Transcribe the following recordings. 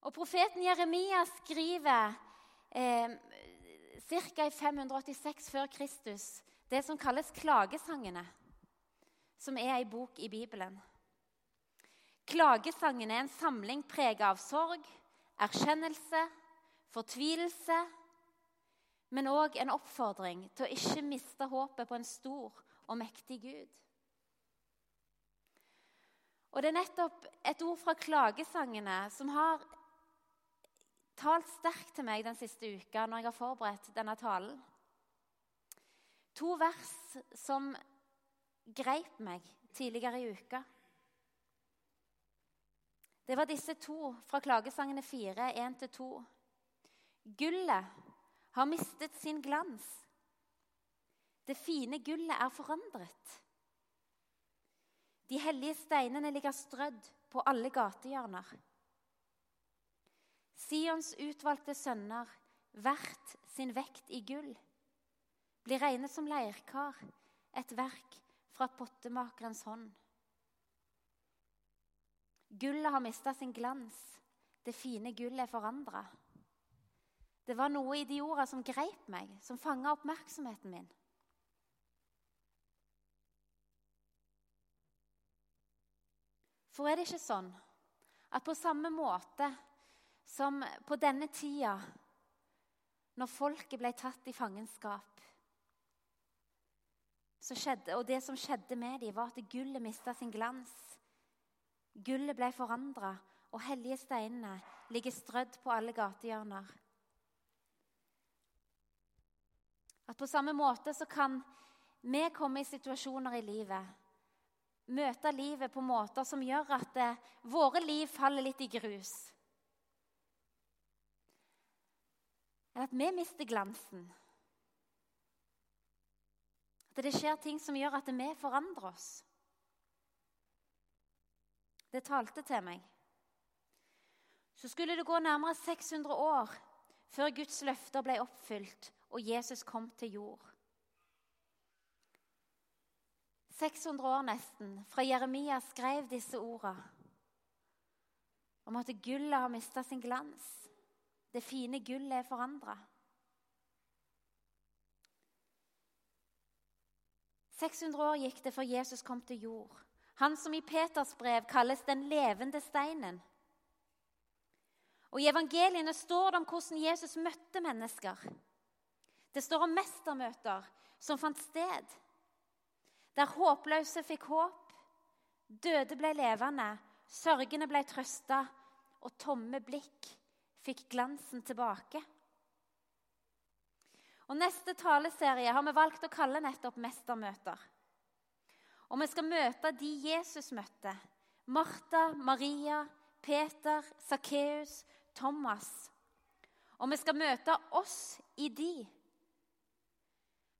Og profeten Jeremia skriver eh, ca. i 586 før Kristus det som kalles klagesangene, som er ei bok i Bibelen. Klagesangene er en samling preget av sorg, erkjennelse, fortvilelse, men òg en oppfordring til å ikke miste håpet på en stor og mektig Gud. Og Det er nettopp et ord fra klagesangene som har talt sterkt til meg den siste uka når jeg har forberedt denne talen. To vers som greip meg tidligere i uka. Det var disse to fra klagesangene 4, 1-2. Gullet har mistet sin glans. Det fine gullet er forandret. De hellige steinene ligger strødd på alle gatehjørner. Sions utvalgte sønner, hvert sin vekt i gull, blir regnet som leirkar, et verk fra pottemakerens hånd. Gullet har mista sin glans, det fine gullet er forandra. Det var noe i de orda som greip meg, som fanga oppmerksomheten min. For er det ikke sånn at på samme måte som på denne tida, når folket ble tatt i fangenskap skjedde, Og det som skjedde med dem, var at gullet mista sin glans. Gullet ble forandra, og hellige steinene ligger strødd på alle gatehjørner. At på samme måte så kan vi komme i situasjoner i livet møte livet på måter som gjør at eh, våre liv faller litt i grus. Eller at vi mister glansen. At det skjer ting som gjør at vi forandrer oss. Det talte til meg. Så skulle det gå nærmere 600 år før Guds løfter ble oppfylt og Jesus kom til jord. 600 år nesten fra Jeremia skrev disse ordene om at gullet har mista sin glans. Det fine gullet er forandra. 600 år gikk det før Jesus kom til jord. Han som i Peters brev kalles den levende steinen. Og I evangeliene står det om hvordan Jesus møtte mennesker. Det står om mestermøter som fant sted der håpløse fikk håp, døde ble levende, sørgende ble trøsta, og tomme blikk fikk glansen tilbake. Og Neste taleserie har vi valgt å kalle nettopp 'Mestermøter'. Og vi skal møte de Jesus møtte. Martha, Maria, Peter, Sakkeus, Thomas. Og vi skal møte oss i de.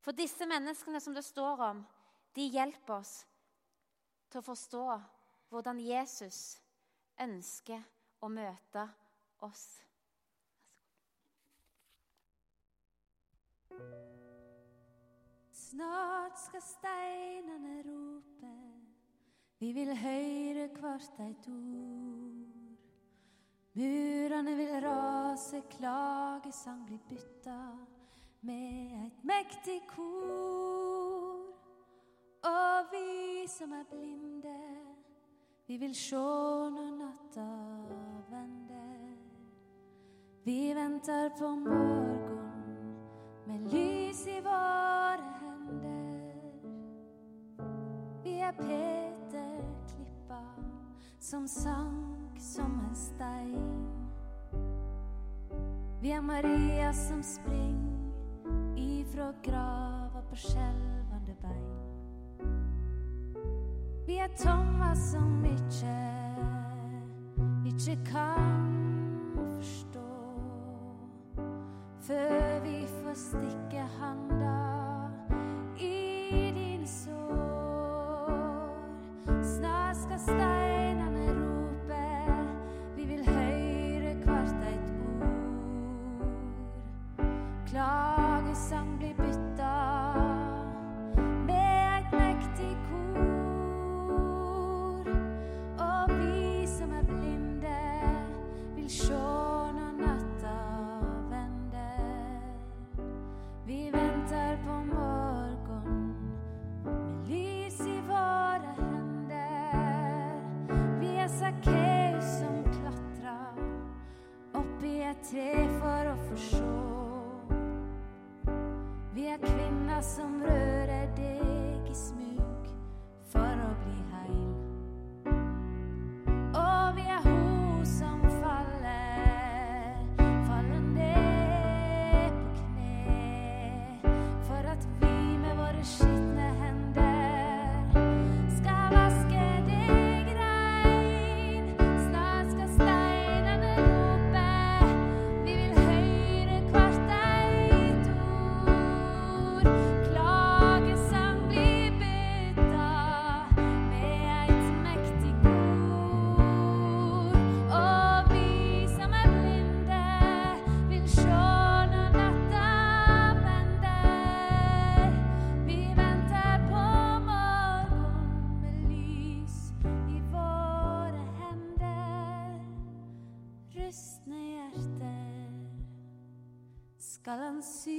For disse menneskene som det står om, de hjelper oss til å forstå hvordan Jesus ønsker å møte oss. Snart skal steinene rope, vi vil høyre kvart eit ord. Murene vil rase, klagesang blir bytta med et mektig kor. Og vi som er blinde, vi vil sjå når natta vender. Vi venter på morgen med lys i våre hender. Vi er Peter Klippa som sank som en stein. Vi er Maria som springer ifra grava på skjelvende bein. Vi er Thomas som ikke, ikke kan forstå. Før vi får stikke handa i dine sår. Snart skal steinene rope, vi vil høre hvert eit ord. Klagesang skal han sy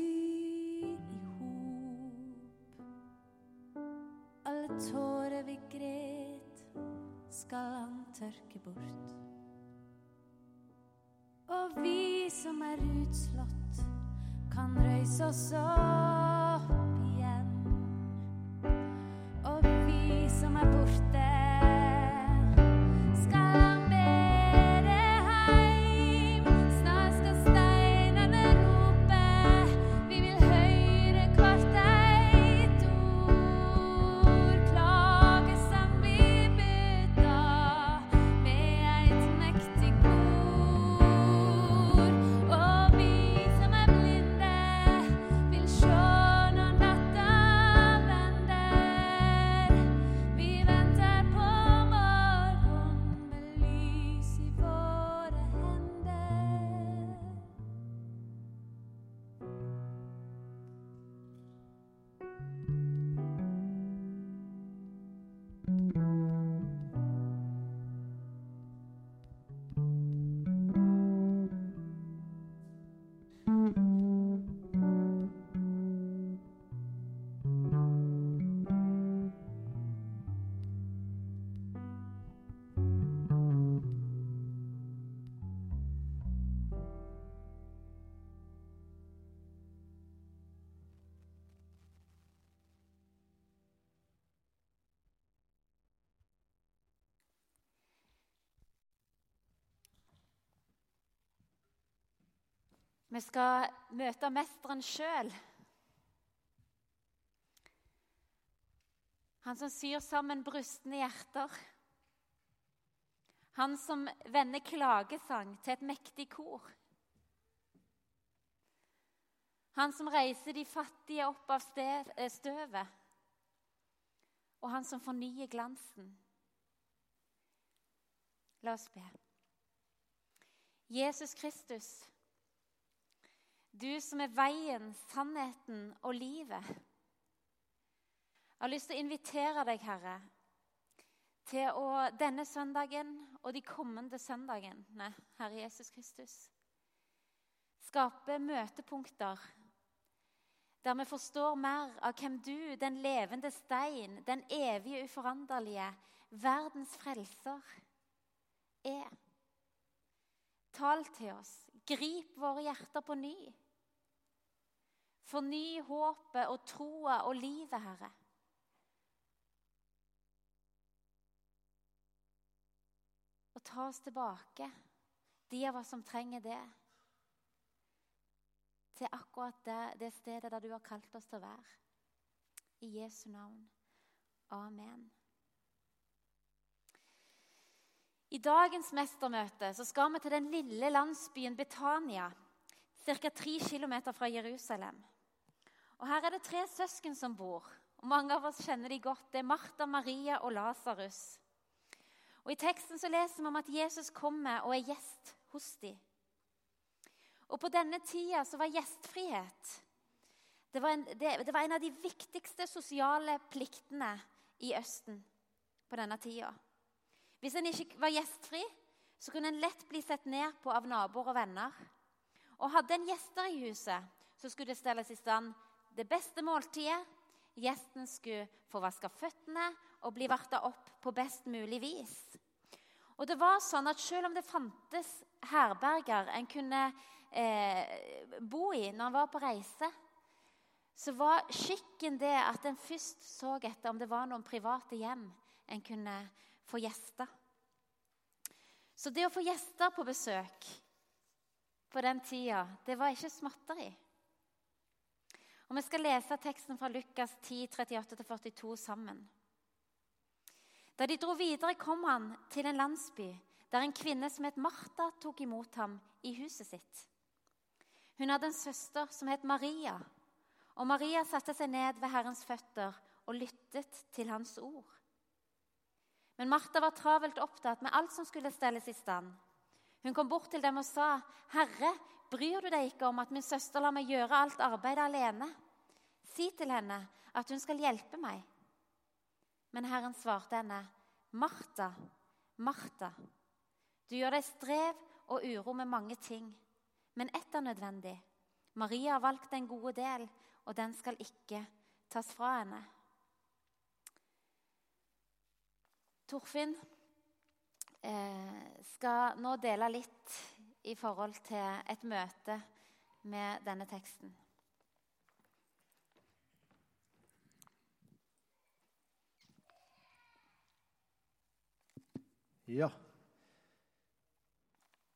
i hop. Alle tårer vi gret, skal han tørke bort. Og vi som er utslått, kan røyse oss opp igjen. Og vi som er borte, Vi skal møte mesteren sjøl. Han som syr sammen brustne hjerter. Han som vender klagesang til et mektig kor. Han som reiser de fattige opp av eh, støvet. Og han som fornyer glansen. La oss be. Jesus Kristus, du som er veien, sannheten og livet. Jeg har lyst til å invitere deg, Herre, til å denne søndagen og de kommende søndagene, Herre Jesus Kristus, skape møtepunkter der vi forstår mer av hvem du, den levende stein, den evige uforanderlige, verdens frelser, er. Tal til oss. Grip våre hjerter på ny. Forny håpet og troa og livet, Herre. Og ta oss tilbake, de av oss som trenger det, til akkurat det, det stedet der du har kalt oss til å være. I Jesu navn. Amen. I dagens mestermøte så skal vi til den lille landsbyen Betania, ca. 3 km fra Jerusalem. Og Her er det tre søsken som bor. og Mange av oss kjenner de godt. Det er Martha, Maria og Lasarus. Og I teksten så leser vi om at Jesus kommer og er gjest hos dem. Og På denne tida så var gjestfrihet det var, en, det, det var en av de viktigste sosiale pliktene i Østen på denne tida. Hvis en ikke var gjestfri, så kunne en lett bli sett ned på av naboer og venner. Og hadde en gjester i huset, så skulle det stelles i stand det beste måltidet. Gjesten skulle få vaska føttene og bli varta opp på best mulig vis. Og det var sånn at Selv om det fantes herberger en kunne eh, bo i når en var på reise, så var skikken det at en først så etter om det var noen private hjem en kunne få gjester. Så det å få gjester på besøk på den tida, det var ikke småtteri. Og Vi skal lese teksten fra Lukas 10, 38-42 sammen. Da de dro videre, kom han til en landsby der en kvinne som het Martha, tok imot ham i huset sitt. Hun hadde en søster som het Maria, og Maria satte seg ned ved Herrens føtter og lyttet til hans ord. Men Martha var travelt opptatt med alt som skulle stelles i stand. Hun kom bort til dem og sa, 'Herre, bryr du deg ikke om at min søster lar meg gjøre alt arbeidet alene?' 'Si til henne at hun skal hjelpe meg.' Men Herren svarte henne, 'Martha, Martha, du gjør deg strev og uro med mange ting, men ett er nødvendig. Maria har valgt en gode del, og den skal ikke tas fra henne. Torfinn skal nå dele litt i forhold til et møte med denne teksten. Ja.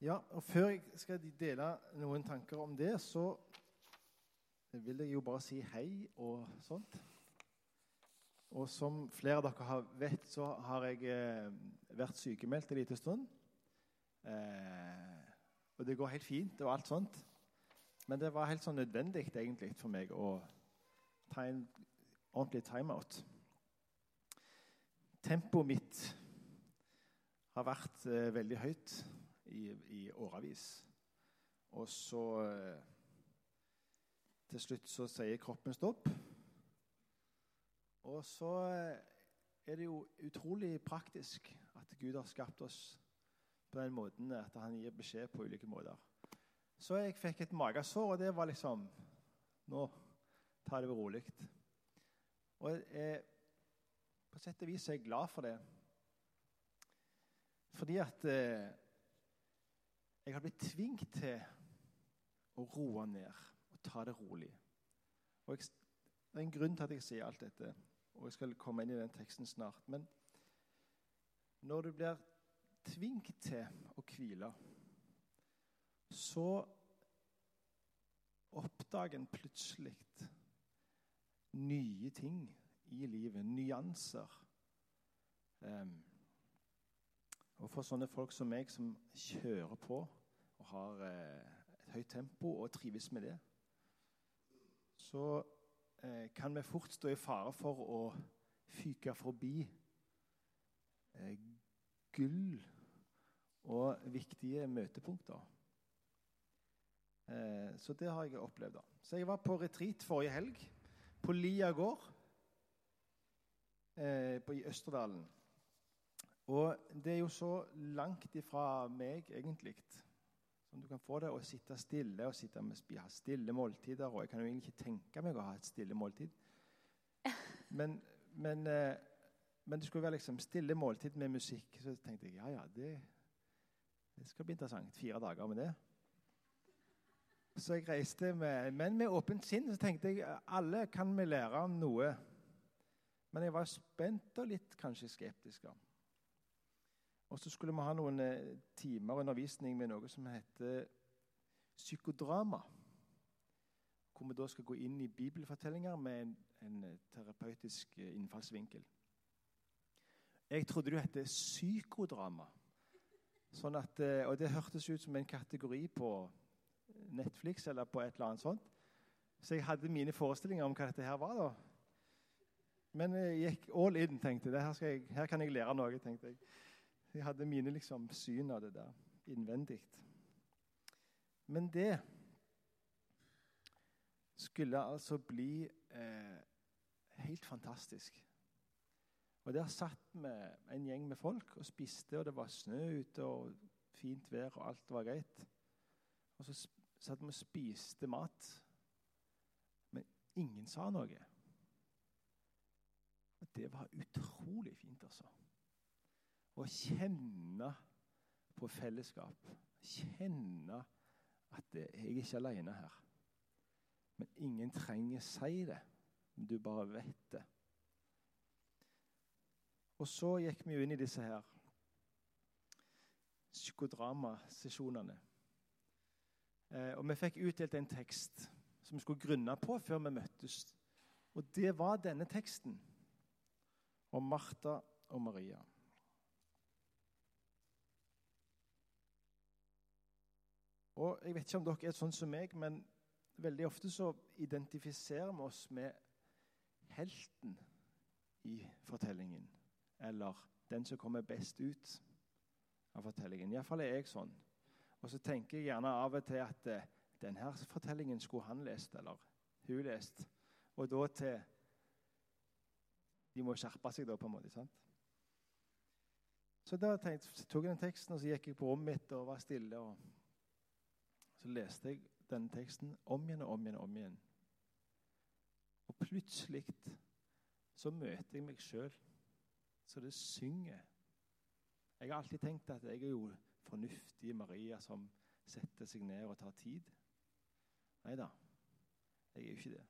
ja. Og før jeg skal dele noen tanker om det, så vil jeg jo bare si hei og sånt. Og som flere av dere har vet, så har jeg eh, vært sykemeldt en liten stund. Eh, og det går helt fint og alt sånt. Men det var helt sånn nødvendig egentlig for meg å ta en ordentlig timeout. Tempoet mitt har vært eh, veldig høyt i, i årevis. Og så eh, Til slutt så sier kroppen stopp. Og så eh, er det jo utrolig praktisk at Gud har skapt oss på den måten at han gir beskjed på ulike måter. Så jeg fikk et magesår, og det var liksom Nå tar det rolig. Og jeg, på sett og vis er jeg glad for det. Fordi at eh, jeg har blitt tvunget til å roe ned og ta det rolig. Og jeg, Det er en grunn til at jeg sier alt dette, og jeg skal komme inn i den teksten snart. Men når du blir tvunget til å hvile, så oppdager en plutselig nye ting i livet. Nyanser. Um, og for sånne folk som meg, som kjører på og har eh, et høyt tempo og trives med det, så kan vi fort stå i fare for å fyke forbi eh, gull og viktige møtepunkter. Eh, så det har jeg opplevd. da. Så jeg var på retreat forrige helg, på Lia gård eh, i Østerdalen. Og det er jo så langt ifra meg, egentlig, som du kan få det, å sitte stille og sitte med, ha stille måltider. Og jeg kan jo egentlig ikke tenke meg å ha et stille måltid. Men, men, eh, men det skulle være liksom stille måltid med musikk. Så tenkte jeg ja, ja, det, det skal bli interessant. Fire dager med det. Så jeg reiste med, Men med åpent sinn så tenkte jeg alle kan vi lære om noe. Men jeg var spent og litt kanskje skeptisk. da. Og så skulle vi ha noen eh, timer undervisning med noe som heter psykodrama. Hvor vi da skal gå inn i bibelfortellinger med en, en eh, terapeutisk eh, innfallsvinkel. Jeg trodde det het psykodrama. Sånn at, og det hørtes ut som en kategori på Netflix eller på et eller annet sånt. Så jeg hadde mine forestillinger om hva dette her var. da. Men jeg gikk all in. tenkte jeg. Her, jeg, her kan jeg lære noe. tenkte jeg. Jeg hadde mine liksom, syn av det der innvendig. Men det skulle altså bli eh, helt fantastisk. Og Der satt vi en gjeng med folk og spiste, og det var snø ute og fint vær, og alt var greit. Og så satt vi og spiste mat, men ingen sa noe. Og det var utrolig fint, altså å kjenne på fellesskap. Kjenne at jeg er ikke alene her. Men ingen trenger si det. Du bare vet det. Og så gikk vi jo inn i disse her psykodramasesjonene. Eh, og vi fikk utdelt en tekst som vi skulle grunne på før vi møttes. Og det var denne teksten om Martha og Maria. Og Jeg vet ikke om dere er sånn som meg, men veldig ofte så identifiserer vi oss med helten i fortellingen. Eller den som kommer best ut av fortellingen. Iallfall er jeg sånn. Og så tenker jeg gjerne av og til at eh, denne fortellingen skulle han lest, eller hun lest. Og da til De må skjerpe seg, da, på en måte. sant? Så da tenkte, tok jeg den teksten og så gikk jeg på rommet mitt og var stille. og så leste jeg denne teksten om igjen og om igjen og om igjen. Og plutselig så møter jeg meg sjøl så det synger. Jeg har alltid tenkt at jeg er jo fornuftige Maria som setter seg ned og tar tid. Nei da, jeg er jo ikke det.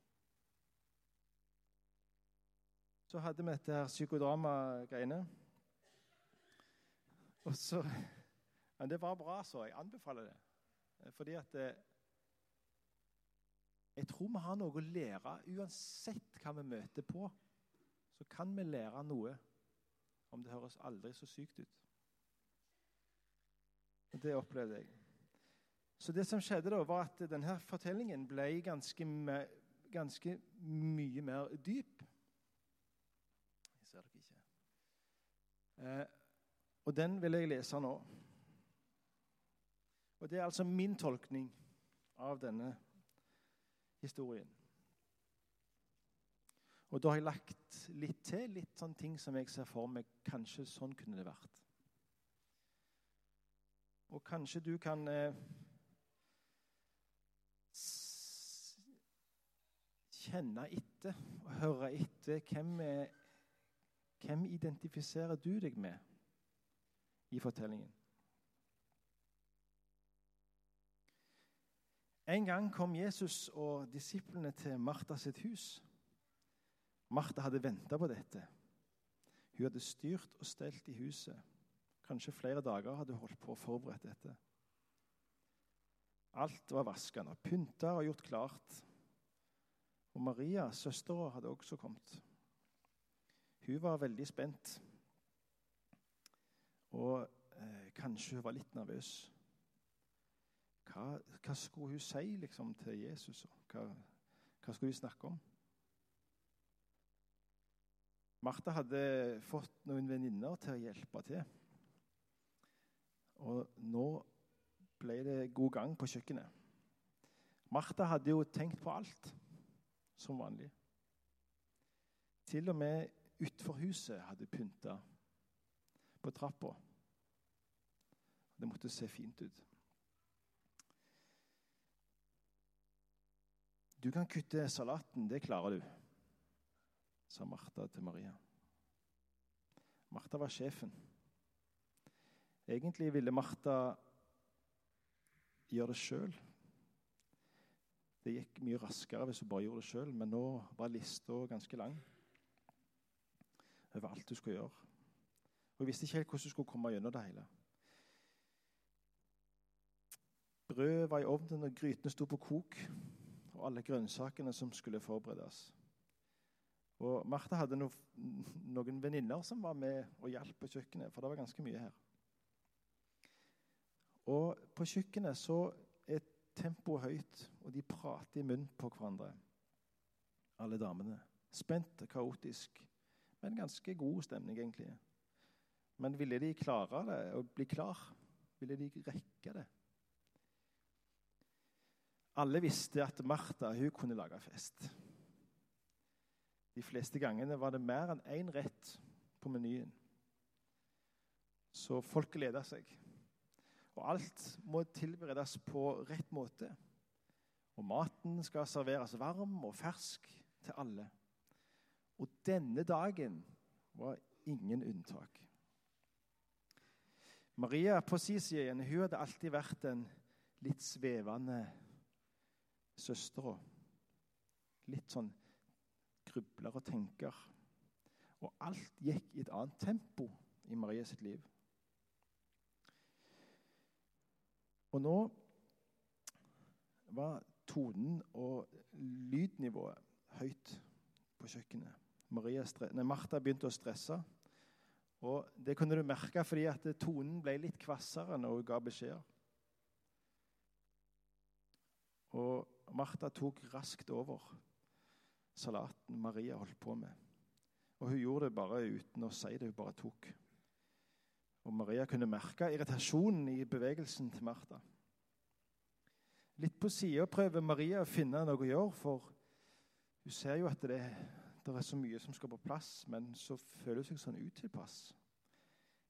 Så hadde vi dette her psykodrama-greiene. Og så Men det var bra, så. Jeg anbefaler det. Fordi at eh, Jeg tror vi har noe å lære. Uansett hva vi møter på, så kan vi lære noe om det høres aldri så sykt ut. Og Det opplevde jeg. Så det som skjedde da, var at denne fortellingen ble ganske, ganske mye mer dyp. Jeg ser dere ikke. Eh, og den vil jeg lese nå. Og Det er altså min tolkning av denne historien. Og da har jeg lagt litt til, litt sånne ting som jeg ser for meg. Kanskje sånn kunne det vært. Og kanskje du kan eh, kjenne etter og høre etter hvem, er, hvem identifiserer du deg med i fortellingen. En gang kom Jesus og disiplene til Martha sitt hus. Martha hadde venta på dette. Hun hadde styrt og stelt i huset. Kanskje flere dager hadde hun holdt på å forberede dette. Alt var vaskende, pynta og gjort klart. Og Maria, søstera, hadde også kommet. Hun var veldig spent. Og eh, kanskje hun var litt nervøs. Hva, hva skulle hun si liksom, til Jesus? Hva, hva skulle hun snakke om? Martha hadde fått noen venninner til å hjelpe til. Og nå ble det god gang på kjøkkenet. Martha hadde jo tenkt på alt som vanlig. Til og med utenfor huset hadde pynta på trappa. Det måtte se fint ut. Du kan kutte salaten, det klarer du sa Martha til Maria. Martha var sjefen. Egentlig ville Martha gjøre det sjøl. Det gikk mye raskere hvis hun bare gjorde det sjøl, men nå var lista ganske lang over alt hun skulle gjøre. Hun visste ikke helt hvordan hun skulle komme gjennom det hele. Brødet var i ovnen, og grytene sto på kok, alle grønnsakene som skulle forberedes. Og Martha hadde no, noen venninner som var med og hjalp på kjøkkenet, for det var ganske mye her. Og på kjøkkenet så er tempoet høyt, og de prater i munnen på hverandre, alle damene. Spent og kaotisk, men ganske god stemning, egentlig. Men ville de klare det og bli klar? Ville de rekke det? Alle visste at Martha hun kunne lage fest. De fleste gangene var det mer enn én rett på menyen. Så folk gleda seg. Og alt må tilberedes på rett måte. Og maten skal serveres varm og fersk til alle. Og denne dagen var ingen unntak. Maria på sin side hun hadde alltid vært en litt svevende søstera. Litt sånn grubler og tenker. Og alt gikk i et annet tempo i Maria sitt liv. Og nå var tonen og lydnivået høyt på kjøkkenet. Nei, Martha begynte å stresse. Og Det kunne du merke fordi at tonen ble litt kvassere når hun ga beskjeder. Og Martha tok raskt over salaten Maria holdt på med. Og Hun gjorde det bare uten å si det. Hun bare tok. Og Maria kunne merke irritasjonen i bevegelsen til Martha. Litt på sida prøver Maria å finne noe å gjøre, for hun ser jo at det, det, er så mye som skal på plass, men så føler hun seg sånn utilpass.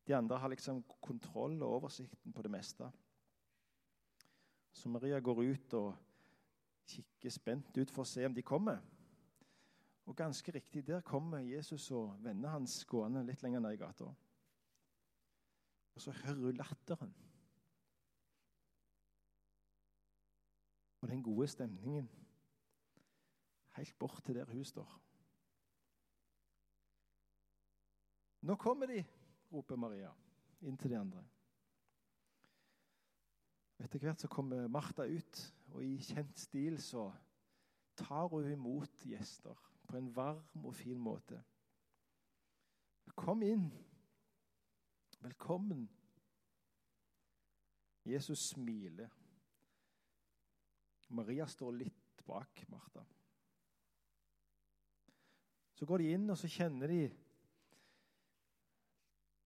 De andre har liksom kontroll og oversikten på det meste. Så Maria går ut og kikker spent ut for å se om de kommer. Og ganske riktig, der kommer Jesus og vennene hans gående litt lenger ned i gata. Og så hører hun latteren. Og den gode stemningen helt bort til der hun står. Nå kommer de, roper Maria inn til de andre. Etter hvert så kommer Martha ut, og i kjent stil så tar hun imot gjester på en varm og fin måte. Kom inn. Velkommen. Jesus smiler. Maria står litt bak Martha. Så går de inn, og så kjenner de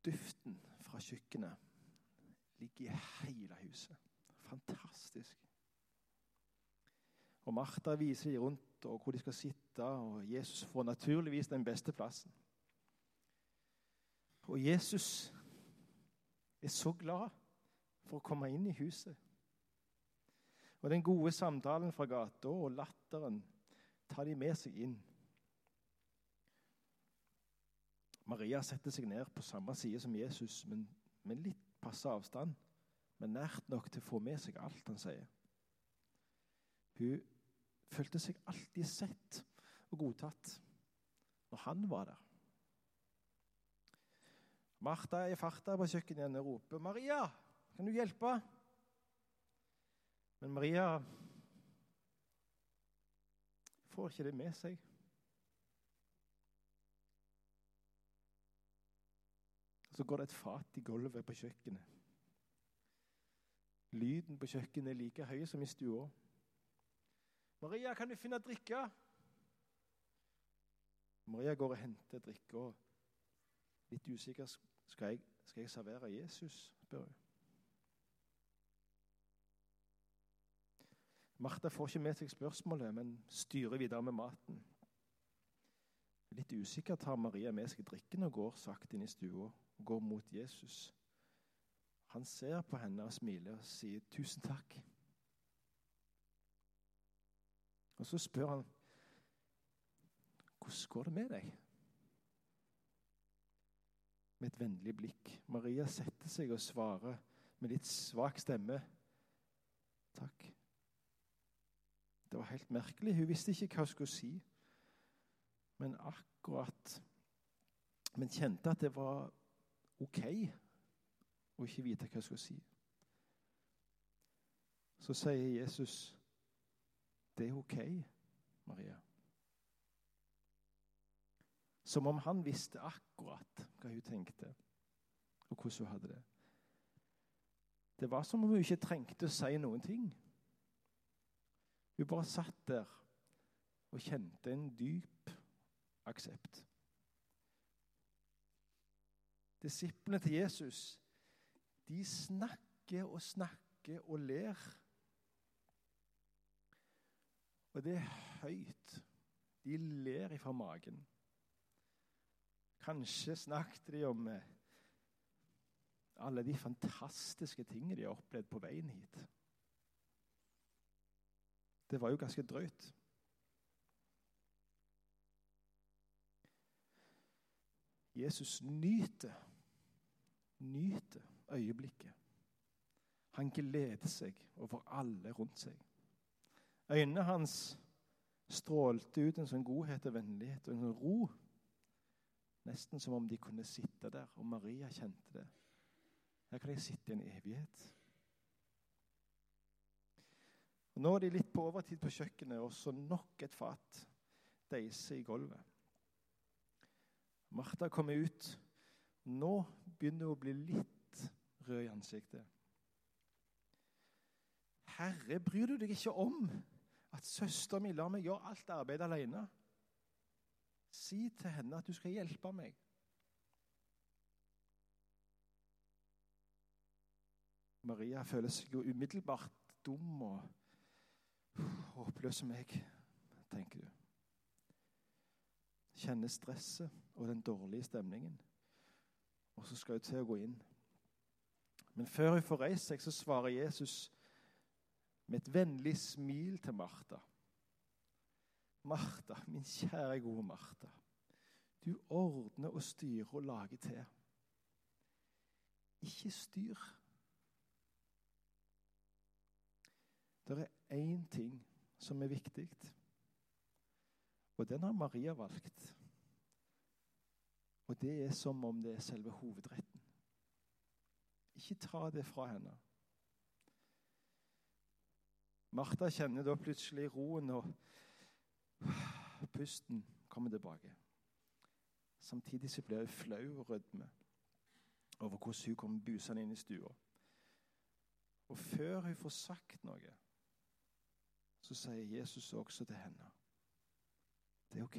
duften fra kjøkkenet. Ligger i hele huset. Fantastisk. Og Martha viser dem rundt og hvor de skal sitte, og Jesus får naturligvis den beste plassen. Og Jesus er så glad for å komme inn i huset. Og den gode samtalen fra gata og latteren tar de med seg inn. Maria setter seg ned på samme side som Jesus, men med litt passe avstand. Men nært nok til å få med seg alt han sier. Hun følte seg alltid sett og godtatt når han var der. Martha er i farta på kjøkkenet igjen og roper 'Maria, kan du hjelpe?' Men Maria får ikke det med seg. Så går det et fat i gulvet på kjøkkenet. Lyden på kjøkkenet er like høy som i stua. 'Maria, kan du finne drikke?' Maria går og henter drikke. og Litt usikker skal jeg, skal jeg servere Jesus, spør hun. Martha får ikke med seg spørsmålet, men styrer videre med maten. Litt usikker tar Maria med seg drikken og går sakte inn i stua og går mot Jesus. Han ser på henne og smiler og sier 'tusen takk'. Og så spør han 'Hvordan går det med deg?' Med et vennlig blikk. Maria setter seg og svarer med litt svak stemme 'Takk'. Det var helt merkelig. Hun visste ikke hva hun skulle si. Men akkurat Men kjente at det var OK å ikke vite hva hun skulle si. Så sier Jesus, 'Det er OK, Maria'. Som om han visste akkurat hva hun tenkte, og hvordan hun hadde det. Det var som om hun ikke trengte å si noen ting. Hun bare satt der og kjente en dyp aksept. Disiplene til Jesus de snakker og snakker og ler. Og det er høyt. De ler ifra magen. Kanskje snakket de om eh, alle de fantastiske tingene de har opplevd på veien hit. Det var jo ganske drøyt. Jesus nyter, nyter øyeblikket. Han gleder seg over alle rundt seg. Øynene hans strålte ut en sånn godhet og vennlighet og en sånn ro. Nesten som om de kunne sitte der, og Maria kjente det. Her kan de sitte i en evighet. Og nå er de litt på overtid på kjøkkenet, og så nok et fat deiser i gulvet. Martha kommer ut. Nå begynner hun å bli litt rød i ansiktet. Herre, bryr du deg ikke om at søsteren min lar meg gjøre alt arbeidet alene? Si til henne at du skal hjelpe meg. Maria føler seg jo umiddelbart dum og håpløs som jeg, tenker du. Kjenner stresset og den dårlige stemningen. Og så skal hun til å gå inn. Men før hun får reist seg, så svarer Jesus med et vennlig smil til Martha. Martha, min kjære, gode Martha. Du ordner og styrer og lager til. Ikke styr. Det er én ting som er viktig, og den har Maria valgt. Og det er som om det er selve hovedretten. Ikke ta det fra henne. Martha kjenner da plutselig roen, og pusten kommer tilbake. Samtidig så blir hun flau og rødme over hvordan hun kommer busende inn i stua. Og før hun får sagt noe, så sier Jesus også til henne det er OK.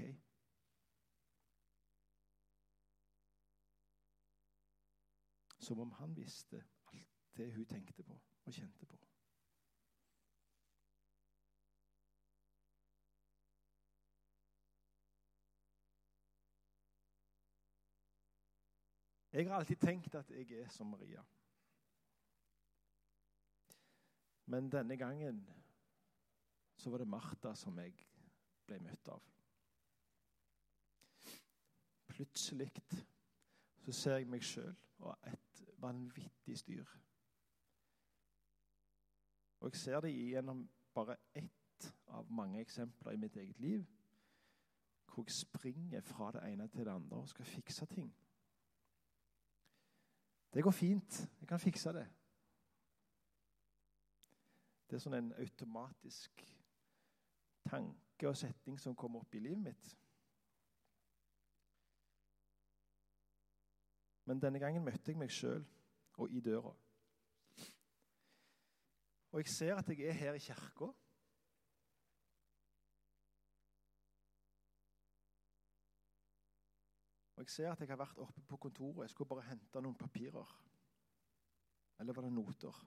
Som om han visste alt det hun tenkte på og kjente på. Jeg har alltid tenkt at jeg er som Maria. Men denne gangen så var det Martha som jeg ble møtt av. Plutselig så ser jeg meg sjøl og et vanvittig styr. Og jeg ser det gjennom bare ett av mange eksempler i mitt eget liv. Hvor jeg springer fra det ene til det andre og skal fikse ting. Det går fint. Jeg kan fikse det. Det er sånn en automatisk tanke og setning som kommer opp i livet mitt. Men denne gangen møtte jeg meg sjøl og i døra. Og jeg ser at jeg er her i kirka. Og Jeg ser at jeg har vært oppe på kontoret. Jeg skulle bare hente noen papirer. Eller var det noter?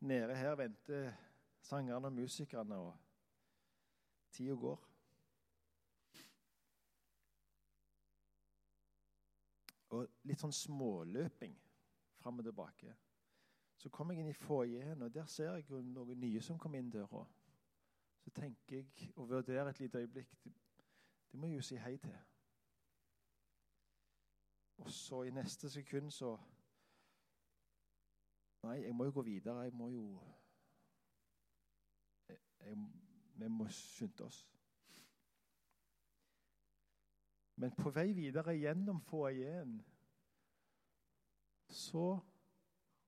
Nede her venter sangerne og musikerne, og tida går. Og litt sånn småløping fram og tilbake. Så kom jeg inn i foajeen, og der ser jeg noen nye som kom inn døra. Så tenker jeg og vurderer et lite øyeblikk Det må jeg jo si hei til. Og så i neste sekund så Nei, jeg må jo gå videre. Jeg må jo jeg, jeg, Vi må skynde oss. Men på vei videre gjennom foajeen så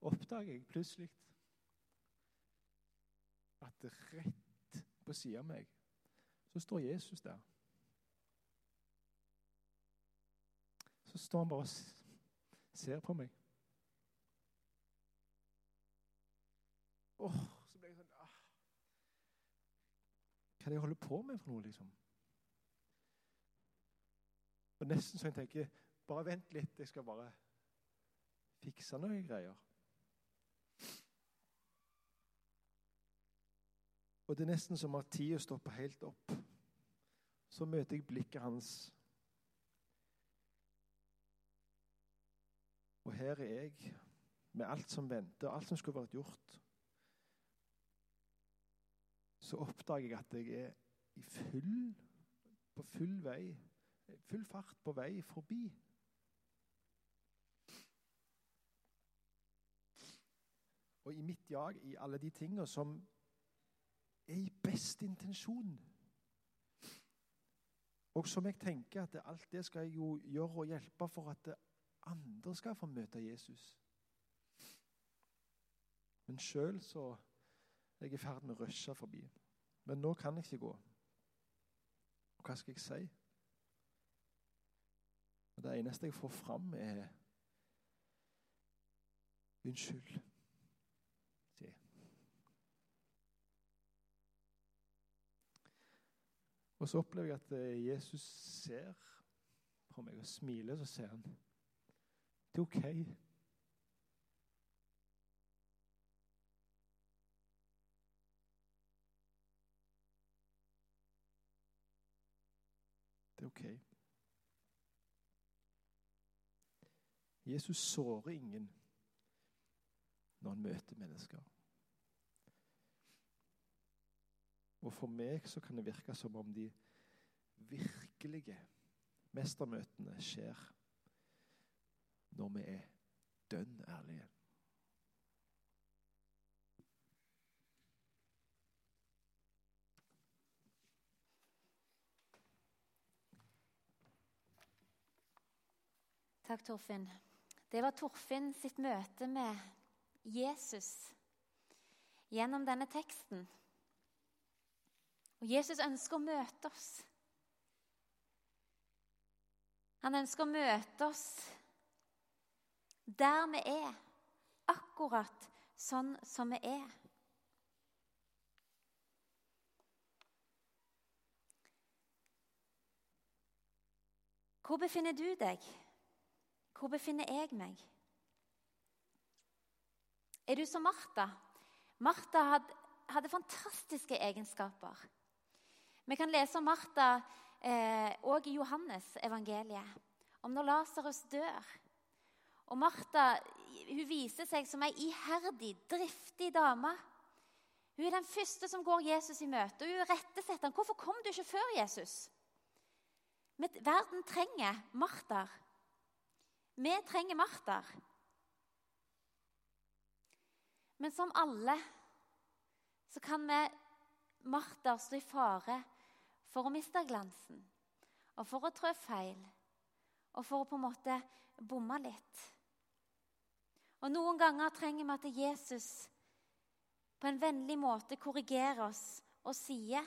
oppdager jeg plutselig at rett på sida av meg så står Jesus der. Så står han bare og ser på meg. Åh, så ble jeg sånn ah. Hva er det jeg holder på med for noe, liksom? Og Nesten så jeg tenker Bare vent litt, jeg skal bare fikse noen greier. Og det er nesten som at tida stopper helt opp. Så møter jeg blikket hans Og her er jeg med alt som venter, alt som skulle vært gjort. Så oppdager jeg at jeg er i full, på full vei, full fart på vei forbi. Og i mitt jag, i alle de tingene som er i best intensjon Og som jeg tenker at alt det skal jeg jo gjøre og hjelpe for at andre skal få møte Jesus. Men sjøl så er jeg i ferd med å rushe forbi. Men nå kan jeg ikke gå. Og hva skal jeg si? Og Det eneste jeg får fram, er Unnskyld, sier jeg. Og så opplever jeg at eh, Jesus ser på meg og smiler, så ser han det er OK. Det er OK. Jesus sårer ingen når han møter mennesker. Og for meg så kan det virke som om de virkelige mestermøtene skjer når vi er dønn ærlige. Takk, Torfinn. Det var Torfinn sitt møte med Jesus gjennom denne teksten. Og Jesus ønsker å møte oss. Han ønsker å møte oss der vi er, akkurat sånn som vi er. Hvor befinner du deg? Hvor befinner jeg meg? Er du som Martha? Martha hadde, fantastiske egenskaper. Vi kan lese om Martha òg eh, i Johannes evangeliet, om når Lasarus dør. Og Martha hun viser seg som ei iherdig, driftig dame. Hun er den første som går Jesus i møte. og Hun rettesetter han. 'Hvorfor kom du ikke før, Jesus?' Men verden trenger Martha. Vi trenger Martha. Men som alle så kan vi Martha stå i fare for å miste glansen og for å trå feil og for å på en måte bomme litt. Og Noen ganger trenger vi at Jesus på en vennlig måte korrigerer oss og sier,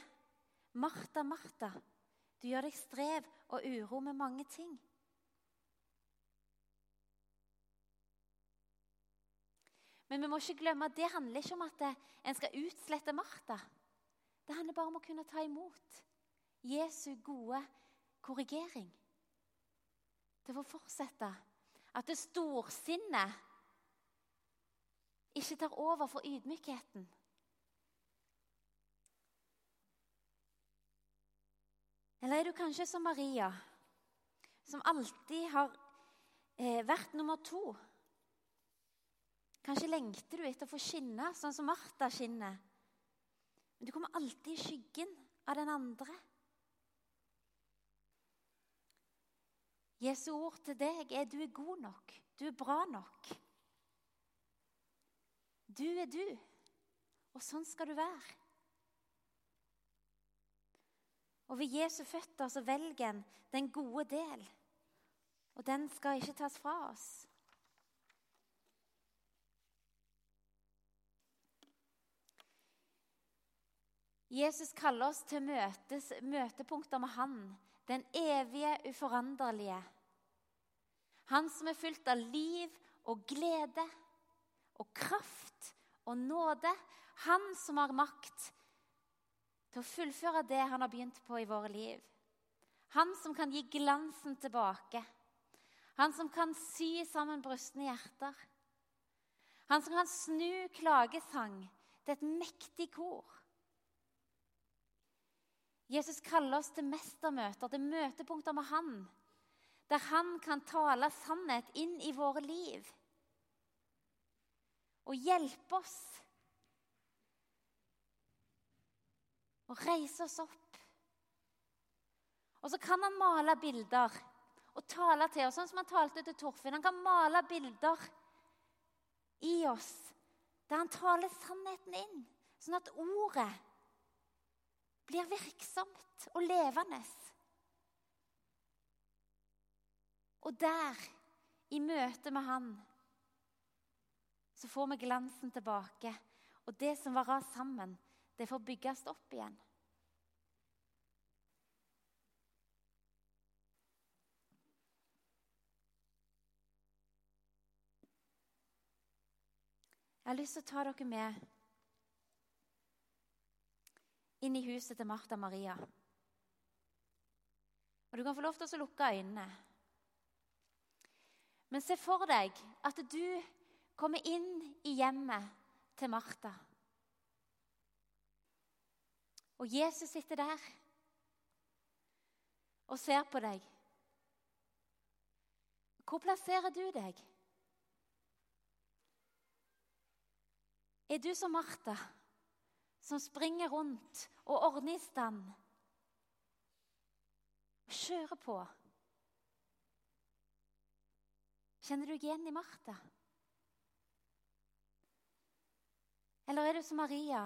'Martha, Martha, du gjør deg strev og uro med mange ting.' Men vi må ikke glemme at det handler ikke om at en skal utslette Martha. Det handler bare om å kunne ta imot Jesu gode korrigering. Til å fortsette. At det storsinnet ikke tar over for ydmykheten. Eller er du kanskje som Maria, som alltid har eh, vært nummer to? Kanskje lengter du etter å få skinne sånn som Martha skinner. Men du kommer alltid i skyggen av den andre. Jesu ord til deg er du er god nok, du er bra nok. Du er du, og sånn skal du være. Og ved Jesu føtter så velger en den gode del, og den skal ikke tas fra oss. Jesus kaller oss til møtes, møtepunkter med Han, den evige, uforanderlige. Han som er fylt av liv og glede og kraft og nåde. Han som har makt til å fullføre det han har begynt på i våre liv. Han som kan gi glansen tilbake. Han som kan sy sammen brustne hjerter. Han som kan snu klagesang til et mektig kor. Jesus kaller oss til mestermøter, til møtepunkter med Han. Der Han kan tale sannhet inn i våre liv. Og hjelpe oss. Og reise oss opp. Og så kan han male bilder og tale til oss, sånn som han talte til Torfinn. Han kan male bilder i oss der han taler sannheten inn, sånn at ordet blir virksomt og levende. Og der, i møte med Han, så får vi glansen tilbake. Og det som var rast sammen, det får bygges opp igjen. Jeg har lyst til å ta dere med inn i huset til Martha Maria. Og Du kan få lov til å lukke øynene. Men se for deg at du kommer inn i hjemmet til Martha. Og Jesus sitter der og ser på deg. Hvor plasserer du deg? Er du som Martha? som springer rundt og ordner i stand. Og kjører på. Kjenner du igjen i Martha? Eller er du som Maria,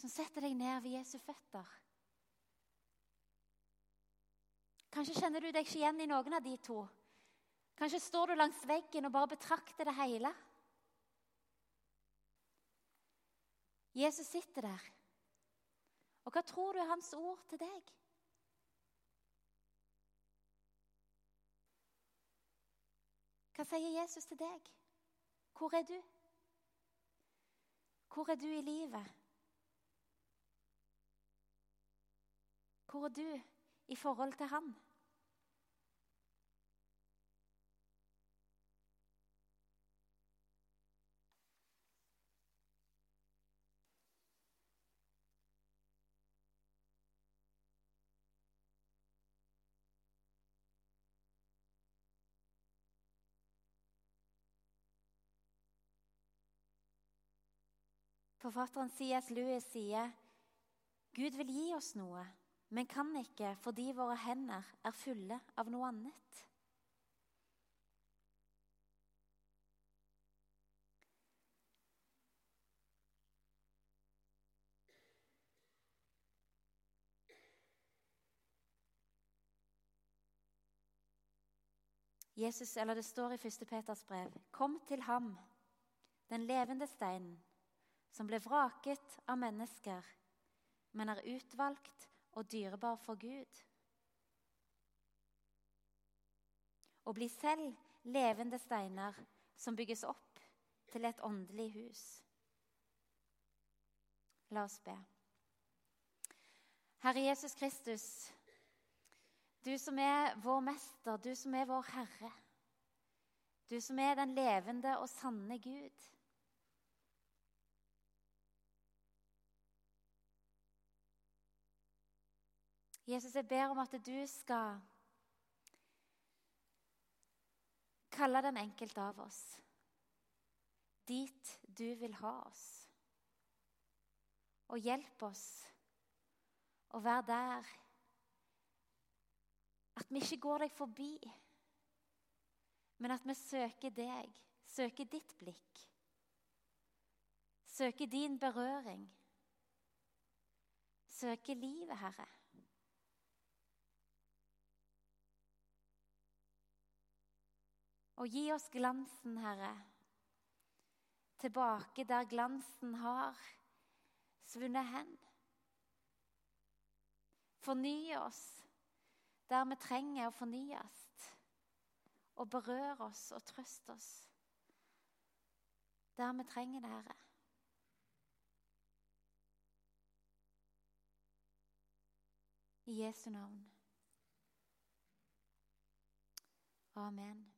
som setter deg ned ved Jesu føtter? Kanskje kjenner du deg ikke igjen i noen av de to. Kanskje står du langs veggen og bare betrakter det hele. Jesus sitter der. Og hva tror du er hans ord til deg? Hva sier Jesus til deg? Hvor er du? Hvor er du i livet? Hvor er du i forhold til han? Forfatteren C.S. Lewis sier Gud vil gi oss noe, men kan ikke fordi våre hender er fulle av noe annet. Jesus, eller Det står i 1. Peters brev.: Kom til ham, den levende steinen som ble vraket av mennesker, men er utvalgt og dyrebar for Gud. Og bli selv levende steiner som bygges opp til et åndelig hus. La oss be. Herre Jesus Kristus, du som er vår mester, du som er vår Herre. Du som er den levende og sanne Gud. Jesus, jeg ber om at du skal kalle den enkelte av oss dit du vil ha oss. Og hjelp oss å være der at vi ikke går deg forbi, men at vi søker deg, søker ditt blikk, søker din berøring, søker livet, Herre. Og gi oss glansen, Herre, tilbake der glansen har svunnet hen. Forny oss der vi trenger å fornyes, og berør oss og trøst oss der vi trenger det, Herre. I Jesu navn. Amen.